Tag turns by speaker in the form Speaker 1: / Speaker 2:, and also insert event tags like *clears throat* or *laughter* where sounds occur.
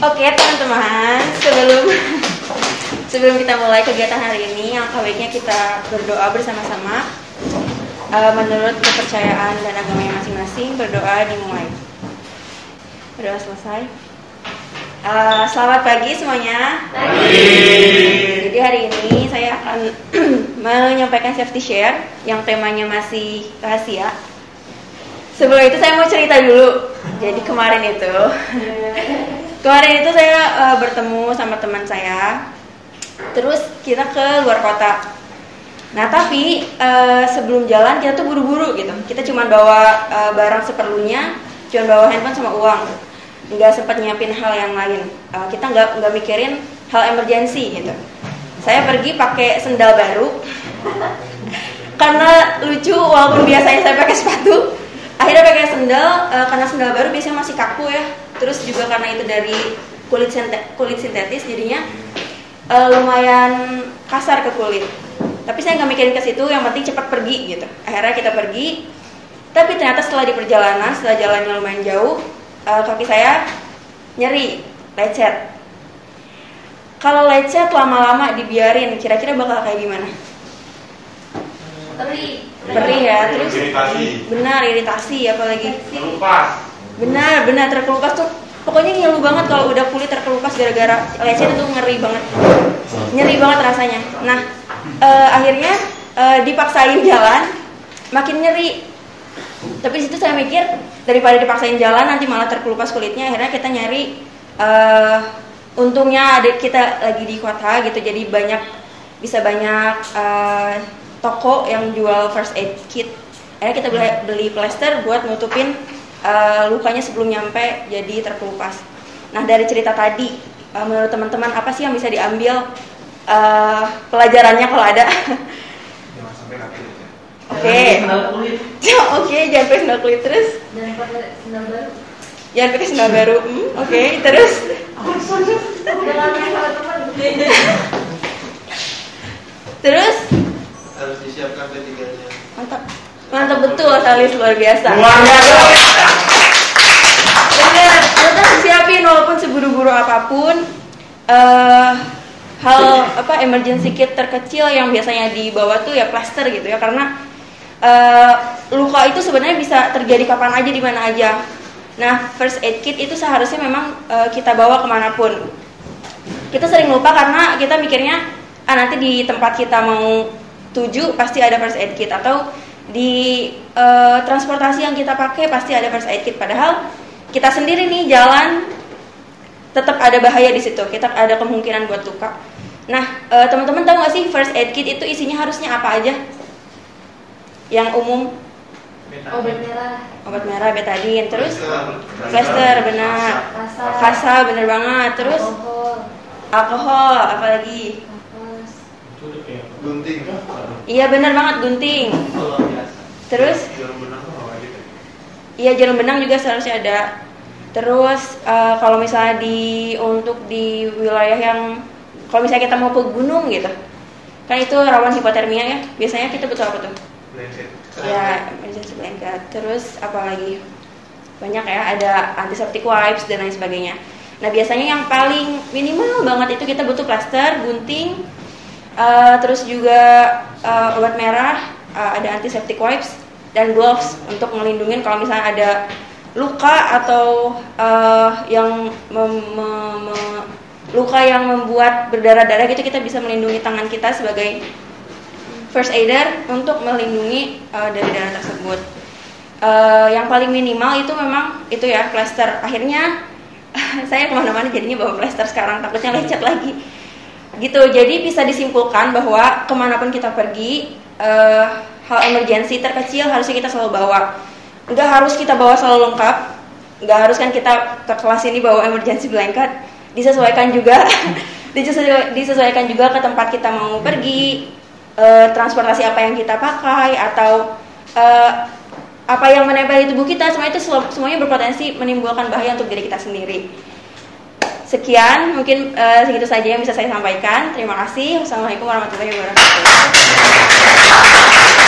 Speaker 1: Oke teman-teman, sebelum sebelum kita mulai kegiatan hari ini, yang baiknya kita berdoa bersama-sama. Uh, menurut kepercayaan dan agamanya masing-masing, berdoa dimulai. Berdoa selesai. Uh, selamat pagi semuanya. Pagi. Jadi hari ini saya akan *clears throat* menyampaikan safety share yang temanya masih rahasia. Sebelum itu saya mau cerita dulu. Jadi kemarin itu *laughs* Kemarin itu saya uh, bertemu sama teman saya, terus kita ke luar kota. Nah tapi uh, sebelum jalan kita tuh buru-buru gitu. Kita cuma bawa uh, barang seperlunya, cuma bawa handphone sama uang. Nggak sempat nyiapin hal yang lain. Uh, kita nggak nggak mikirin hal emergensi gitu. Saya pergi pakai sendal baru *laughs* karena lucu walaupun biasanya saya pakai sepatu. Akhirnya pakai sendal uh, karena sendal baru biasanya masih kaku ya terus juga karena itu dari kulit kulit sintetis jadinya uh, lumayan kasar ke kulit. Tapi saya nggak mikirin ke situ yang penting cepat pergi gitu. Akhirnya kita pergi. Tapi ternyata setelah di perjalanan setelah jalannya lumayan jauh uh, kaki saya nyeri lecet. Kalau lecet lama-lama dibiarin kira-kira bakal kayak gimana?
Speaker 2: Perih.
Speaker 1: Perih ya terus
Speaker 3: iritasi.
Speaker 1: benar iritasi apalagi.
Speaker 3: Terlepas.
Speaker 1: Benar benar terkelupas tuh. Pokoknya ngeluh banget kalau udah kulit terkelupas gara-gara lecet itu ngeri banget. Nyeri banget rasanya. Nah uh, akhirnya uh, dipaksain jalan makin nyeri. Tapi situ saya mikir daripada dipaksain jalan nanti malah terkelupas kulitnya. Akhirnya kita nyari uh, untungnya ada kita lagi di kota gitu jadi banyak bisa banyak uh, toko yang jual first aid kit. Akhirnya kita beli, beli plester buat nutupin uh, lukanya sebelum nyampe jadi terkelupas. Nah dari cerita tadi, uh, menurut teman-teman apa sih yang bisa diambil uh, pelajarannya kalau ada?
Speaker 3: Jangan sampai kaki aja.
Speaker 1: Oke, *laughs* oke jangan pakai sendal kulit terus,
Speaker 2: dan pakai sendal baru
Speaker 1: jangan pakai sendal baru. Hmm, oke terus,
Speaker 2: jangan main sama teman *laughs*
Speaker 1: terus
Speaker 4: harus disiapkan ketiganya
Speaker 1: mantap, mantap betul Salis luar biasa.
Speaker 3: Luar biasa.
Speaker 1: Kita siapin walaupun seburu-buru apa pun eh hal apa emergency kit terkecil yang biasanya dibawa tuh ya plaster gitu ya karena eh, luka itu sebenarnya bisa terjadi kapan aja di mana aja. Nah first aid kit itu seharusnya memang eh, kita bawa ke mana pun. Kita sering lupa karena kita mikirnya ah nanti di tempat kita mau tuju pasti ada first aid kit atau di eh, transportasi yang kita pakai pasti ada first aid kit padahal kita sendiri nih jalan tetap ada bahaya di situ. Kita ada kemungkinan buat luka. Nah eh, teman-teman tahu nggak sih first aid kit itu isinya harusnya apa aja? Yang umum?
Speaker 2: Obat merah.
Speaker 1: Obat merah. Betadine terus?
Speaker 4: Plaster.
Speaker 1: benar.
Speaker 2: Kasa
Speaker 1: kasa bener banget. Terus?
Speaker 2: Alkohol.
Speaker 1: Alkohol apalagi?
Speaker 4: Gunting.
Speaker 1: Iya bener banget gunting. Terus
Speaker 3: Jarum benang tuh apa gitu?
Speaker 1: Iya jarum benang juga seharusnya ada. Terus eh, kalau misalnya di untuk di wilayah yang kalau misalnya kita mau ke gunung gitu, kan itu rawan hipotermia ya. Biasanya kita butuh apa tuh?
Speaker 3: Blanket.
Speaker 1: Ya emergency blanket. Terus apa lagi? Banyak ya, ada antiseptic wipes dan lain sebagainya. Nah biasanya yang paling minimal banget itu kita butuh plaster, gunting, eh, terus juga eh, obat merah, eh, ada antiseptic wipes dan gloves untuk melindungi kalau misalnya ada luka atau eh, yang mem- me- me- luka yang membuat berdarah-darah gitu kita bisa melindungi tangan kita sebagai first aider untuk melindungi eh, dari darah tersebut. Eh, yang paling minimal itu memang itu ya plaster. Akhirnya *laughs* saya ke mana-mana jadinya bawa plaster sekarang takutnya lecet lagi. Gitu. Jadi bisa disimpulkan bahwa ke mana pun kita pergi eh, hal emergensi terkecil harusnya kita selalu bawa. Nggak harus kita bawa selalu lengkap. Nggak harus kan kita ke kelas ini bawa emergency blanket. Disesuaikan juga. *laughs* disesuai- disesuaikan juga ke tempat kita mau pergi eh, transportasi apa yang kita pakai atau eh, apa yang menempel di tubuh kita semua itu semuanya berpotensi menimbulkan bahaya untuk diri kita sendiri. Sekian mungkin eh, segitu saja yang bisa saya sampaikan. Terima kasih. Wassalamualaikum warahmatullahi wabarakatuh.